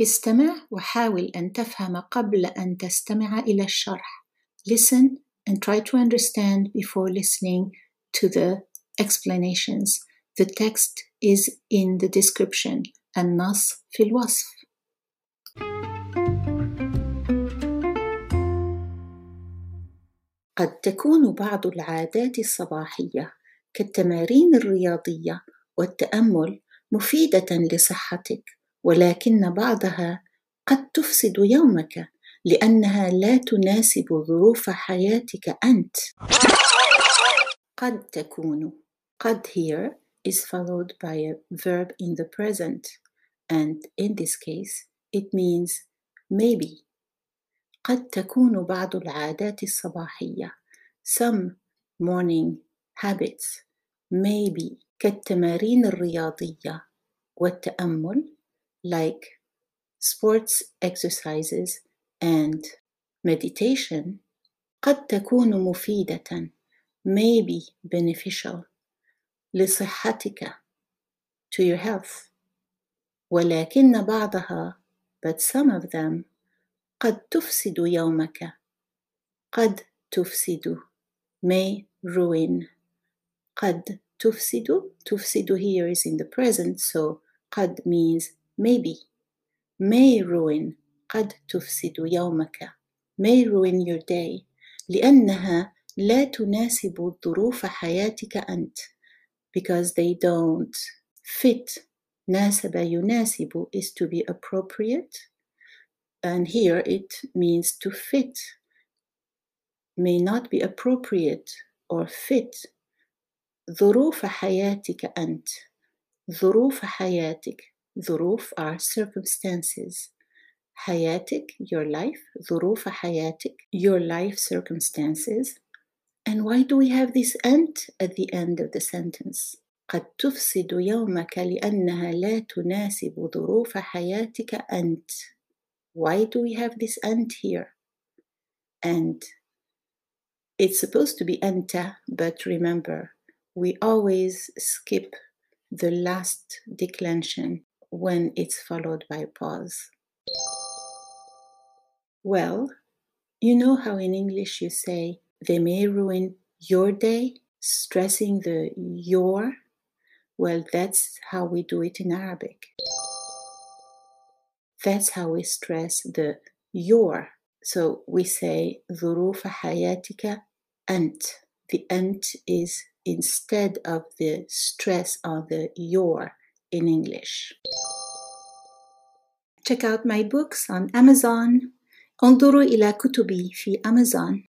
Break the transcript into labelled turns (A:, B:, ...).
A: استمع وحاول أن تفهم قبل أن تستمع إلى الشرح. Listen and try to understand before listening to the explanations. The text is in the description. النص في الوصف. قد تكون بعض العادات الصباحية كالتمارين الرياضية والتأمل مفيدة لصحتك، ولكن بعضها قد تفسد يومك لأنها لا تناسب ظروف حياتك أنت. قد تكون. قد here is followed by a verb in the present and in this case it means maybe. قد تكون بعض العادات الصباحية. some morning habits maybe كالتمارين الرياضية والتأمل like sports exercises and meditation قد تكون مفيدة maybe beneficial لصحتك to your health ولكن بعضها but some of them قد تفسد يومك قد تفسد may ruin قد تفسد تفسد here is in the present so قد means maybe may ruin قد تفسد يومك may ruin your day لأنها لا تناسب ظروف حياتك أنت because they don't fit ناسب يناسب is to be appropriate and here it means to fit may not be appropriate or fit ظروف حياتك أنت ظروف حياتك ظروف are circumstances حياتك your life ظروف حياتك your life circumstances and why do we have this ant at the end of the sentence قد تفسد يومك لأنها لا تناسب ظروف حياتك أنت why do we have this ant here and it's supposed to be anta but remember we always skip the last declension when it's followed by pause. Well, you know how in English you say they may ruin your day, stressing the your? Well, that's how we do it in Arabic. That's how we stress the your. So we say ظروف حياتك أنت. The أنت is instead of the stress on the your in English. Check out my books on Amazon. انظروا إلى كتبي في Amazon.